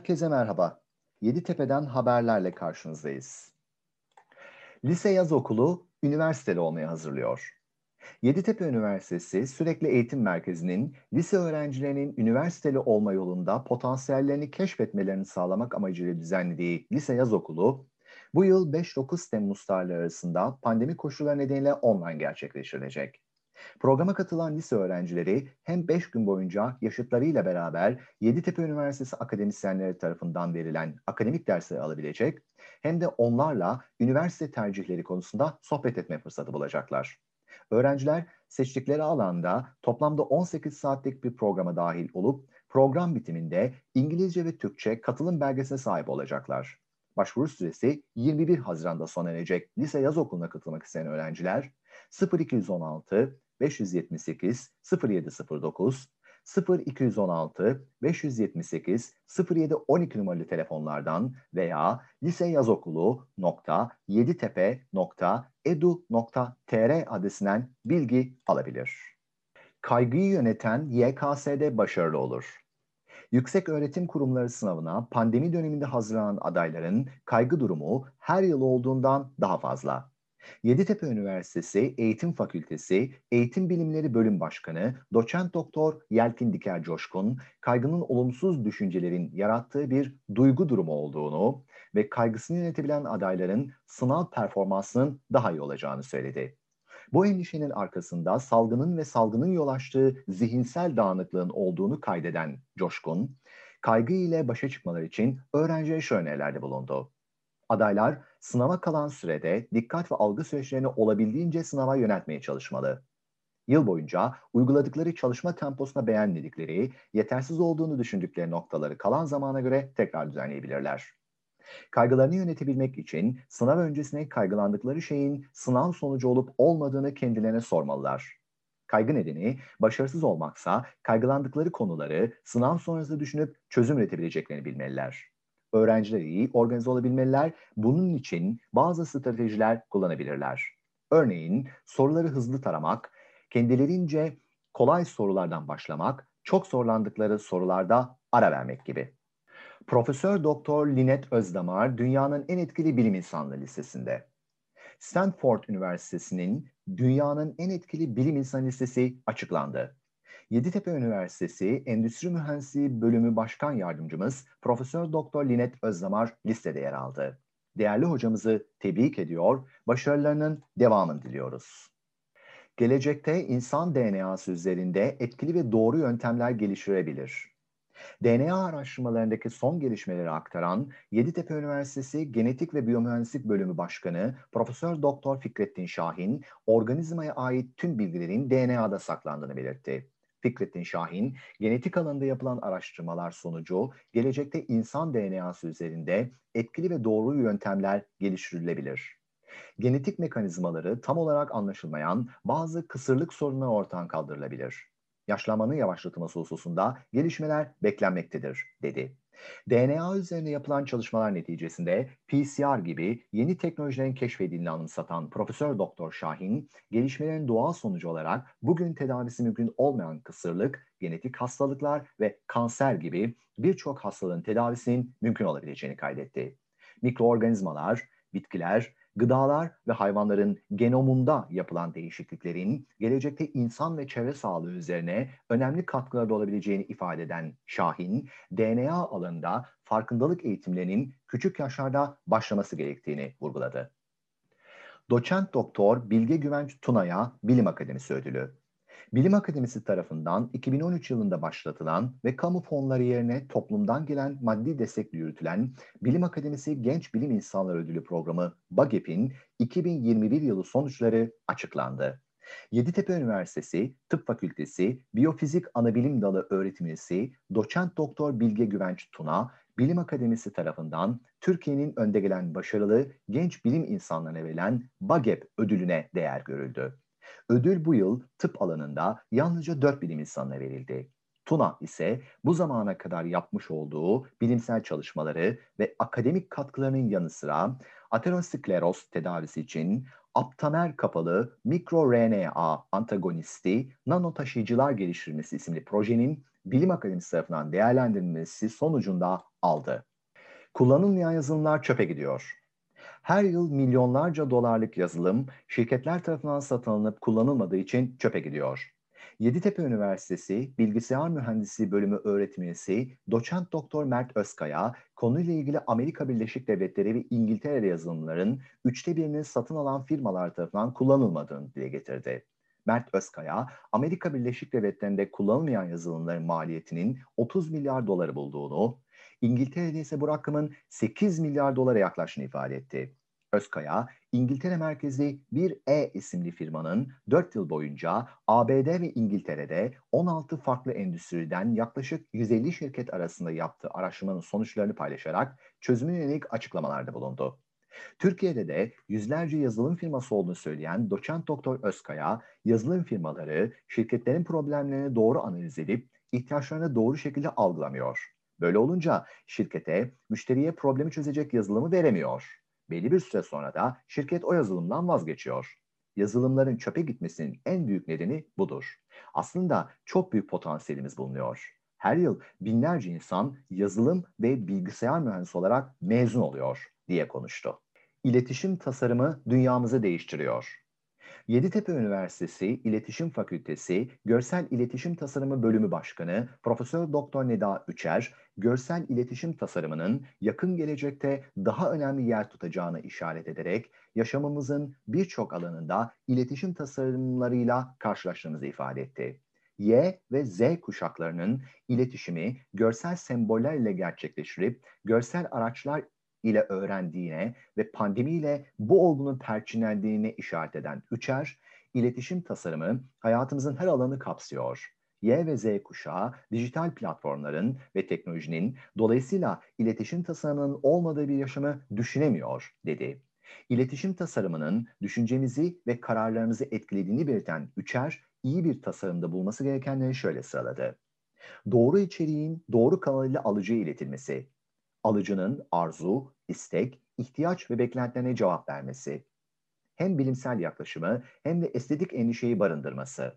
Herkese merhaba. Yeditepe'den haberlerle karşınızdayız. Lise Yaz Okulu üniversiteli olmaya hazırlıyor. Yeditepe Üniversitesi Sürekli Eğitim Merkezi'nin lise öğrencilerinin üniversiteli olma yolunda potansiyellerini keşfetmelerini sağlamak amacıyla düzenlediği Lise Yaz Okulu, bu yıl 5-9 Temmuz tarihleri arasında pandemi koşulları nedeniyle online gerçekleştirilecek. Programa katılan lise öğrencileri hem 5 gün boyunca yaşıtlarıyla beraber Yeditepe Üniversitesi akademisyenleri tarafından verilen akademik dersleri alabilecek hem de onlarla üniversite tercihleri konusunda sohbet etme fırsatı bulacaklar. Öğrenciler seçtikleri alanda toplamda 18 saatlik bir programa dahil olup program bitiminde İngilizce ve Türkçe katılım belgesine sahip olacaklar. Başvuru süresi 21 Haziran'da sona erecek lise yaz okuluna katılmak isteyen öğrenciler 0216 578 0709 0216 578 0712 numaralı telefonlardan veya liseyazokulu.yeditepe.edu.tr adresinden bilgi alabilir. Kaygıyı yöneten YKS'de başarılı olur. Yüksek Öğretim Kurumları sınavına pandemi döneminde hazırlanan adayların kaygı durumu her yıl olduğundan daha fazla. Yeditepe Üniversitesi Eğitim Fakültesi Eğitim Bilimleri Bölüm Başkanı Doçent Doktor Yelkin Diker Coşkun, kaygının olumsuz düşüncelerin yarattığı bir duygu durumu olduğunu ve kaygısını yönetebilen adayların sınav performansının daha iyi olacağını söyledi. Bu endişenin arkasında salgının ve salgının yol açtığı zihinsel dağınıklığın olduğunu kaydeden Coşkun, kaygı ile başa çıkmalar için öğrenciye şu önerilerde bulundu. Adaylar sınava kalan sürede dikkat ve algı süreçlerini olabildiğince sınava yöneltmeye çalışmalı. Yıl boyunca uyguladıkları çalışma temposuna beğenmedikleri, yetersiz olduğunu düşündükleri noktaları kalan zamana göre tekrar düzenleyebilirler. Kaygılarını yönetebilmek için sınav öncesine kaygılandıkları şeyin sınav sonucu olup olmadığını kendilerine sormalılar. Kaygı nedeni başarısız olmaksa kaygılandıkları konuları sınav sonrası düşünüp çözüm üretebileceklerini bilmeliler öğrenciler iyi organize olabilmeliler. Bunun için bazı stratejiler kullanabilirler. Örneğin soruları hızlı taramak, kendilerince kolay sorulardan başlamak, çok zorlandıkları sorularda ara vermek gibi. Profesör Doktor Linet Özdamar dünyanın en etkili bilim insanları listesinde. Stanford Üniversitesi'nin dünyanın en etkili bilim insanı listesi açıklandı. Yeditepe Üniversitesi Endüstri Mühendisliği Bölümü Başkan Yardımcımız Profesör Doktor Linet Özdamar listede yer aldı. Değerli hocamızı tebrik ediyor, başarılarının devamını diliyoruz. Gelecekte insan DNA'sı üzerinde etkili ve doğru yöntemler geliştirebilir. DNA araştırmalarındaki son gelişmeleri aktaran Yeditepe Üniversitesi Genetik ve Biyomühendislik Bölümü Başkanı Profesör Doktor Fikrettin Şahin, organizmaya ait tüm bilgilerin DNA'da saklandığını belirtti. Fikrettin Şahin, genetik alanında yapılan araştırmalar sonucu gelecekte insan DNA'sı üzerinde etkili ve doğru yöntemler geliştirilebilir. Genetik mekanizmaları tam olarak anlaşılmayan bazı kısırlık sorununa ortadan kaldırılabilir. Yaşlanmanın yavaşlatılması hususunda gelişmeler beklenmektedir, dedi. DNA üzerine yapılan çalışmalar neticesinde PCR gibi yeni teknolojilerin keşfedildiğini anımsatan Profesör Doktor Şahin, gelişmelerin doğal sonucu olarak bugün tedavisi mümkün olmayan kısırlık, genetik hastalıklar ve kanser gibi birçok hastalığın tedavisinin mümkün olabileceğini kaydetti. Mikroorganizmalar, bitkiler, gıdalar ve hayvanların genomunda yapılan değişikliklerin gelecekte insan ve çevre sağlığı üzerine önemli katkıları olabileceğini ifade eden Şahin, DNA alanında farkındalık eğitimlerinin küçük yaşlarda başlaması gerektiğini vurguladı. Doçent Doktor Bilge Güvenç Tuna'ya Bilim Akademisi ödülü. Bilim Akademisi tarafından 2013 yılında başlatılan ve kamu fonları yerine toplumdan gelen maddi destekle yürütülen Bilim Akademisi Genç Bilim İnsanları Ödülü programı BAGEP'in 2021 yılı sonuçları açıklandı. Yeditepe Üniversitesi Tıp Fakültesi Biyofizik Anabilim Dalı öğretim üyesi Doçent Doktor Bilge Güvenç Tuna, Bilim Akademisi tarafından Türkiye'nin önde gelen başarılı genç bilim insanlarına verilen BAGEP ödülüne değer görüldü. Ödül bu yıl tıp alanında yalnızca 4 bilim insanına verildi. Tuna ise bu zamana kadar yapmış olduğu bilimsel çalışmaları ve akademik katkılarının yanı sıra ateroskleroz tedavisi için aptamer kapalı mikroRNA antagonisti nano taşıyıcılar geliştirmesi isimli projenin Bilim Akademisi tarafından değerlendirilmesi sonucunda aldı. Kullanılmayan yazılımlar çöpe gidiyor. Her yıl milyonlarca dolarlık yazılım şirketler tarafından satın alınıp kullanılmadığı için çöpe gidiyor. Yeditepe Üniversitesi Bilgisayar Mühendisliği Bölümü öğretim üyesi Doçent Doktor Mert Özkaya konuyla ilgili Amerika Birleşik Devletleri ve İngiltere'de yazılımların üçte birinin satın alan firmalar tarafından kullanılmadığını dile getirdi. Mert Özkaya, Amerika Birleşik Devletleri'nde kullanılmayan yazılımların maliyetinin 30 milyar doları bulduğunu, İngiltere'de ise bu rakamın 8 milyar dolara yaklaştığını ifade etti. Özkaya, İngiltere merkezli bir E isimli firmanın 4 yıl boyunca ABD ve İngiltere'de 16 farklı endüstriden yaklaşık 150 şirket arasında yaptığı araştırmanın sonuçlarını paylaşarak çözümüne yönelik açıklamalarda bulundu. Türkiye'de de yüzlerce yazılım firması olduğunu söyleyen doçent doktor Özkaya, yazılım firmaları şirketlerin problemlerini doğru analiz edip ihtiyaçlarını doğru şekilde algılamıyor. Böyle olunca şirkete müşteriye problemi çözecek yazılımı veremiyor. Belli bir süre sonra da şirket o yazılımdan vazgeçiyor. Yazılımların çöpe gitmesinin en büyük nedeni budur. Aslında çok büyük potansiyelimiz bulunuyor. Her yıl binlerce insan yazılım ve bilgisayar mühendisi olarak mezun oluyor diye konuştu. İletişim tasarımı dünyamızı değiştiriyor. Yeditepe Üniversitesi İletişim Fakültesi Görsel İletişim Tasarımı Bölümü Başkanı Profesör Doktor Neda Üçer, görsel iletişim tasarımının yakın gelecekte daha önemli yer tutacağını işaret ederek yaşamımızın birçok alanında iletişim tasarımlarıyla karşılaştığımızı ifade etti. Y ve Z kuşaklarının iletişimi görsel semboller ile gerçekleştirip görsel araçlar ile öğrendiğine ve pandemiyle bu olgunun perçinlendiğine işaret eden Üçer, iletişim tasarımı hayatımızın her alanı kapsıyor. Y ve Z kuşağı dijital platformların ve teknolojinin dolayısıyla iletişim tasarımının olmadığı bir yaşamı düşünemiyor dedi. İletişim tasarımının düşüncemizi ve kararlarımızı etkilediğini belirten Üçer, iyi bir tasarımda bulması gerekenleri şöyle sıraladı. Doğru içeriğin doğru kanalıyla alıcıya iletilmesi, alıcının arzu, istek, ihtiyaç ve beklentilerine cevap vermesi, hem bilimsel yaklaşımı hem de estetik endişeyi barındırması,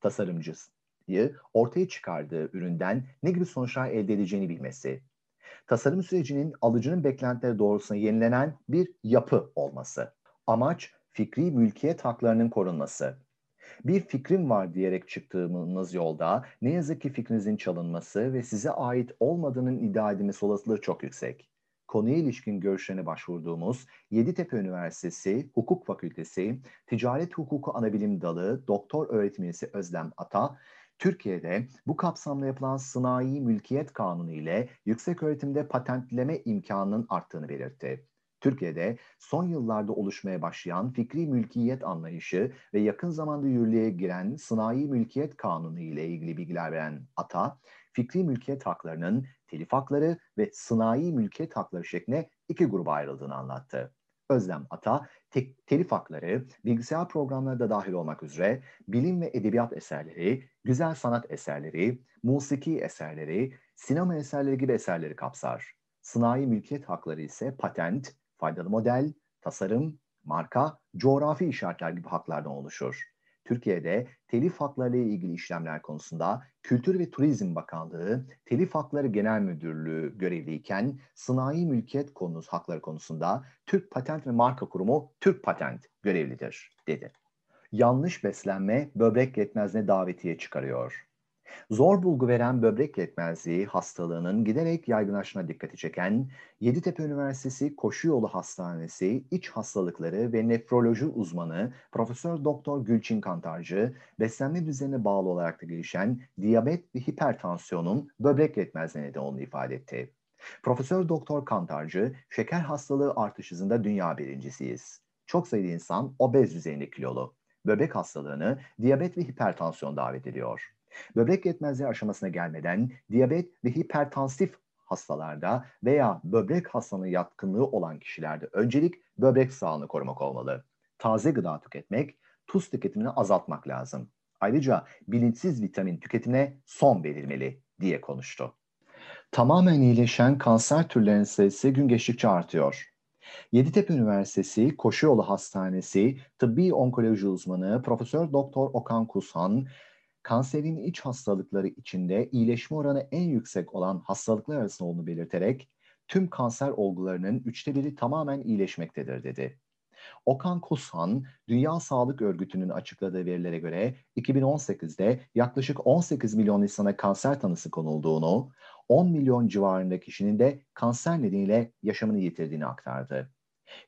tasarımcıyı ortaya çıkardığı üründen ne gibi sonuçlar elde edeceğini bilmesi, tasarım sürecinin alıcının beklentileri doğrultusunda yenilenen bir yapı olması, amaç fikri mülkiyet haklarının korunması, bir fikrim var diyerek çıktığınız yolda ne yazık ki fikrinizin çalınması ve size ait olmadığının iddia edilmesi olasılığı çok yüksek. Konuya ilişkin görüşlerine başvurduğumuz Yeditepe Üniversitesi Hukuk Fakültesi Ticaret Hukuku Anabilim Dalı Doktor Öğretim Üyesi Özlem Ata, Türkiye'de bu kapsamda yapılan sınai mülkiyet kanunu ile yüksek öğretimde patentleme imkanının arttığını belirtti. Türkiye'de son yıllarda oluşmaya başlayan fikri mülkiyet anlayışı ve yakın zamanda yürürlüğe giren sınai mülkiyet kanunu ile ilgili bilgiler veren ATA, fikri mülkiyet haklarının telif hakları ve sınai mülkiyet hakları şeklinde iki gruba ayrıldığını anlattı. Özlem Ata, tek, telif hakları, bilgisayar programları da dahil olmak üzere bilim ve edebiyat eserleri, güzel sanat eserleri, musiki eserleri, sinema eserleri gibi eserleri kapsar. Sınai mülkiyet hakları ise patent, faydalı model, tasarım, marka, coğrafi işaretler gibi haklardan oluşur. Türkiye'de telif hakları ile ilgili işlemler konusunda Kültür ve Turizm Bakanlığı Telif Hakları Genel Müdürlüğü görevliyken sınai mülkiyet konusu hakları konusunda Türk Patent ve Marka Kurumu Türk Patent görevlidir dedi. Yanlış beslenme böbrek yetmezliğine davetiye çıkarıyor. Zor bulgu veren böbrek yetmezliği hastalığının giderek yaygınlaşına dikkati çeken Yeditepe Üniversitesi Koşu Yolu Hastanesi İç Hastalıkları ve Nefroloji uzmanı Profesör Doktor Gülçin Kantarcı, beslenme düzenine bağlı olarak da gelişen diyabet ve hipertansiyonun böbrek yetmezliğine neden olduğunu ifade etti. Profesör Doktor Kantarcı, şeker hastalığı artış hızında dünya birincisiyiz. Çok sayıda insan obez düzeyinde kilolu. Böbrek hastalığını diyabet ve hipertansiyon davet ediyor. Böbrek yetmezliği aşamasına gelmeden diyabet ve hipertansif hastalarda veya böbrek hastalığına yatkınlığı olan kişilerde öncelik böbrek sağlığını korumak olmalı. Taze gıda tüketmek, tuz tüketimini azaltmak lazım. Ayrıca bilinçsiz vitamin tüketimine son verilmeli diye konuştu. Tamamen iyileşen kanser türlerinin sayısı gün geçtikçe artıyor. Yeditepe Üniversitesi Koşuyolu Hastanesi Tıbbi Onkoloji Uzmanı Profesör Doktor Okan Kusan, kanserin iç hastalıkları içinde iyileşme oranı en yüksek olan hastalıklar arasında olduğunu belirterek tüm kanser olgularının üçte biri tamamen iyileşmektedir dedi. Okan Kusan, Dünya Sağlık Örgütü'nün açıkladığı verilere göre 2018'de yaklaşık 18 milyon insana kanser tanısı konulduğunu, 10 milyon civarında kişinin de kanser nedeniyle yaşamını yitirdiğini aktardı.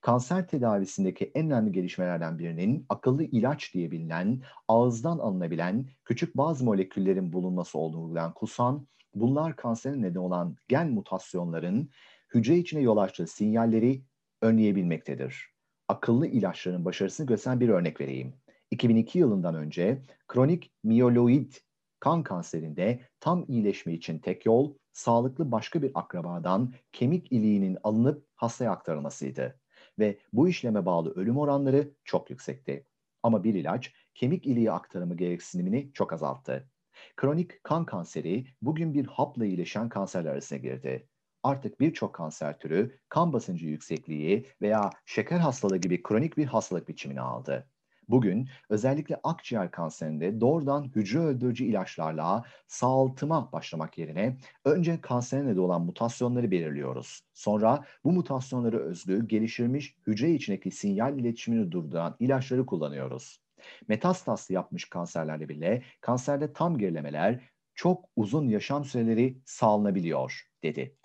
Kanser tedavisindeki en önemli gelişmelerden birinin akıllı ilaç diye bilinen, ağızdan alınabilen küçük bazı moleküllerin bulunması olduğunu vurgulayan Kusan, bunlar kanserin neden olan gen mutasyonların hücre içine yol açtığı sinyalleri önleyebilmektedir. Akıllı ilaçların başarısını gösteren bir örnek vereyim. 2002 yılından önce kronik miyoloid kan kanserinde tam iyileşme için tek yol sağlıklı başka bir akrabadan kemik iliğinin alınıp hastaya aktarılmasıydı. Ve bu işleme bağlı ölüm oranları çok yüksekti. Ama bir ilaç kemik iliği aktarımı gereksinimini çok azalttı. Kronik kan kanseri bugün bir hapla iyileşen kanserler arasına girdi. Artık birçok kanser türü kan basıncı yüksekliği veya şeker hastalığı gibi kronik bir hastalık biçimini aldı. Bugün özellikle akciğer kanserinde doğrudan hücre öldürücü ilaçlarla sağaltıma başlamak yerine önce kansere neden olan mutasyonları belirliyoruz. Sonra bu mutasyonları özgü geliştirilmiş hücre içindeki sinyal iletişimini durduran ilaçları kullanıyoruz. Metastaz yapmış kanserlerle bile kanserde tam gerilemeler, çok uzun yaşam süreleri sağlanabiliyor, dedi.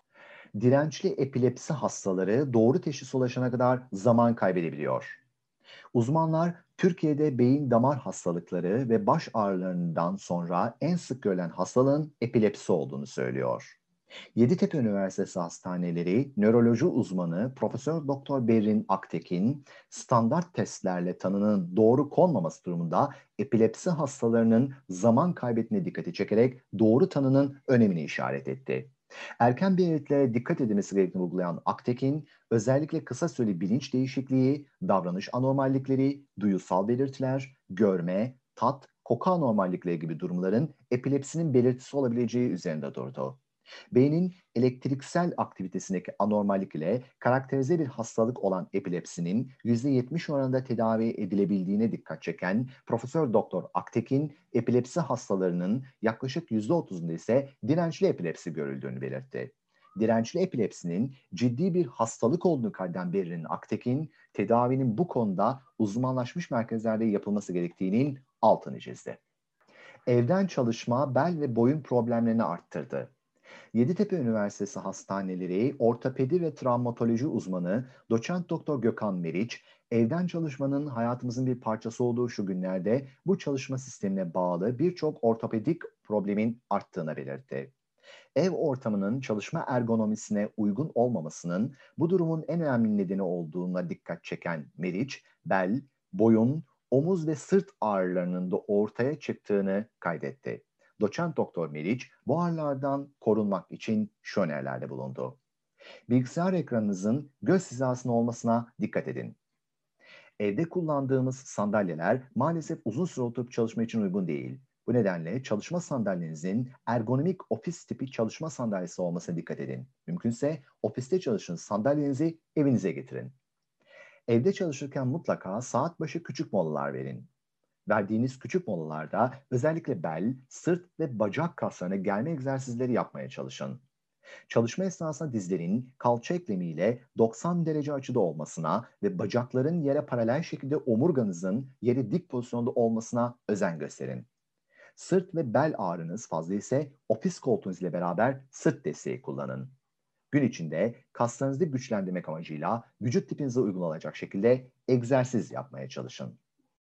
Dirençli epilepsi hastaları doğru teşhis ulaşana kadar zaman kaybedebiliyor. Uzmanlar Türkiye'de beyin damar hastalıkları ve baş ağrılarından sonra en sık görülen hastalığın epilepsi olduğunu söylüyor. Yeditepe Üniversitesi Hastaneleri nöroloji uzmanı Profesör Doktor Berin Aktekin standart testlerle tanının doğru konmaması durumunda epilepsi hastalarının zaman kaybettiğine dikkati çekerek doğru tanının önemini işaret etti. Erken belirtilere dikkat edilmesi gerektiğini vurgulayan Aktekin, özellikle kısa süreli bilinç değişikliği, davranış anormallikleri, duyusal belirtiler, görme, tat, koku anormallikleri gibi durumların epilepsinin belirtisi olabileceği üzerinde durdu. Beynin elektriksel aktivitesindeki anormallik ile karakterize bir hastalık olan epilepsinin %70 oranında tedavi edilebildiğine dikkat çeken Profesör Doktor Aktekin, epilepsi hastalarının yaklaşık %30'unda ise dirençli epilepsi görüldüğünü belirtti. Dirençli epilepsinin ciddi bir hastalık olduğunu kaydeden Berrin Aktekin, tedavinin bu konuda uzmanlaşmış merkezlerde yapılması gerektiğinin altını çizdi. Evden çalışma bel ve boyun problemlerini arttırdı. Yeditepe Üniversitesi Hastaneleri Ortopedi ve Travmatoloji uzmanı Doçent Doktor Gökhan Meriç, evden çalışmanın hayatımızın bir parçası olduğu şu günlerde bu çalışma sistemine bağlı birçok ortopedik problemin arttığını belirtti. Ev ortamının çalışma ergonomisine uygun olmamasının bu durumun en önemli nedeni olduğuna dikkat çeken Meriç, bel, boyun, omuz ve sırt ağrılarının da ortaya çıktığını kaydetti. Doçent Doktor Meriç buharlardan korunmak için şu önerilerde bulundu. Bilgisayar ekranınızın göz hizasında olmasına dikkat edin. Evde kullandığımız sandalyeler maalesef uzun süre oturup çalışma için uygun değil. Bu nedenle çalışma sandalyenizin ergonomik ofis tipi çalışma sandalyesi olmasına dikkat edin. Mümkünse ofiste çalışın sandalyenizi evinize getirin. Evde çalışırken mutlaka saat başı küçük molalar verin. Verdiğiniz küçük molalarda özellikle bel, sırt ve bacak kaslarına gelme egzersizleri yapmaya çalışın. Çalışma esnasında dizlerin kalça eklemiyle 90 derece açıda olmasına ve bacakların yere paralel şekilde omurganızın yere dik pozisyonda olmasına özen gösterin. Sırt ve bel ağrınız fazla ise ofis koltuğunuz ile beraber sırt desteği kullanın. Gün içinde kaslarınızı güçlendirmek amacıyla vücut tipinize uygun olacak şekilde egzersiz yapmaya çalışın.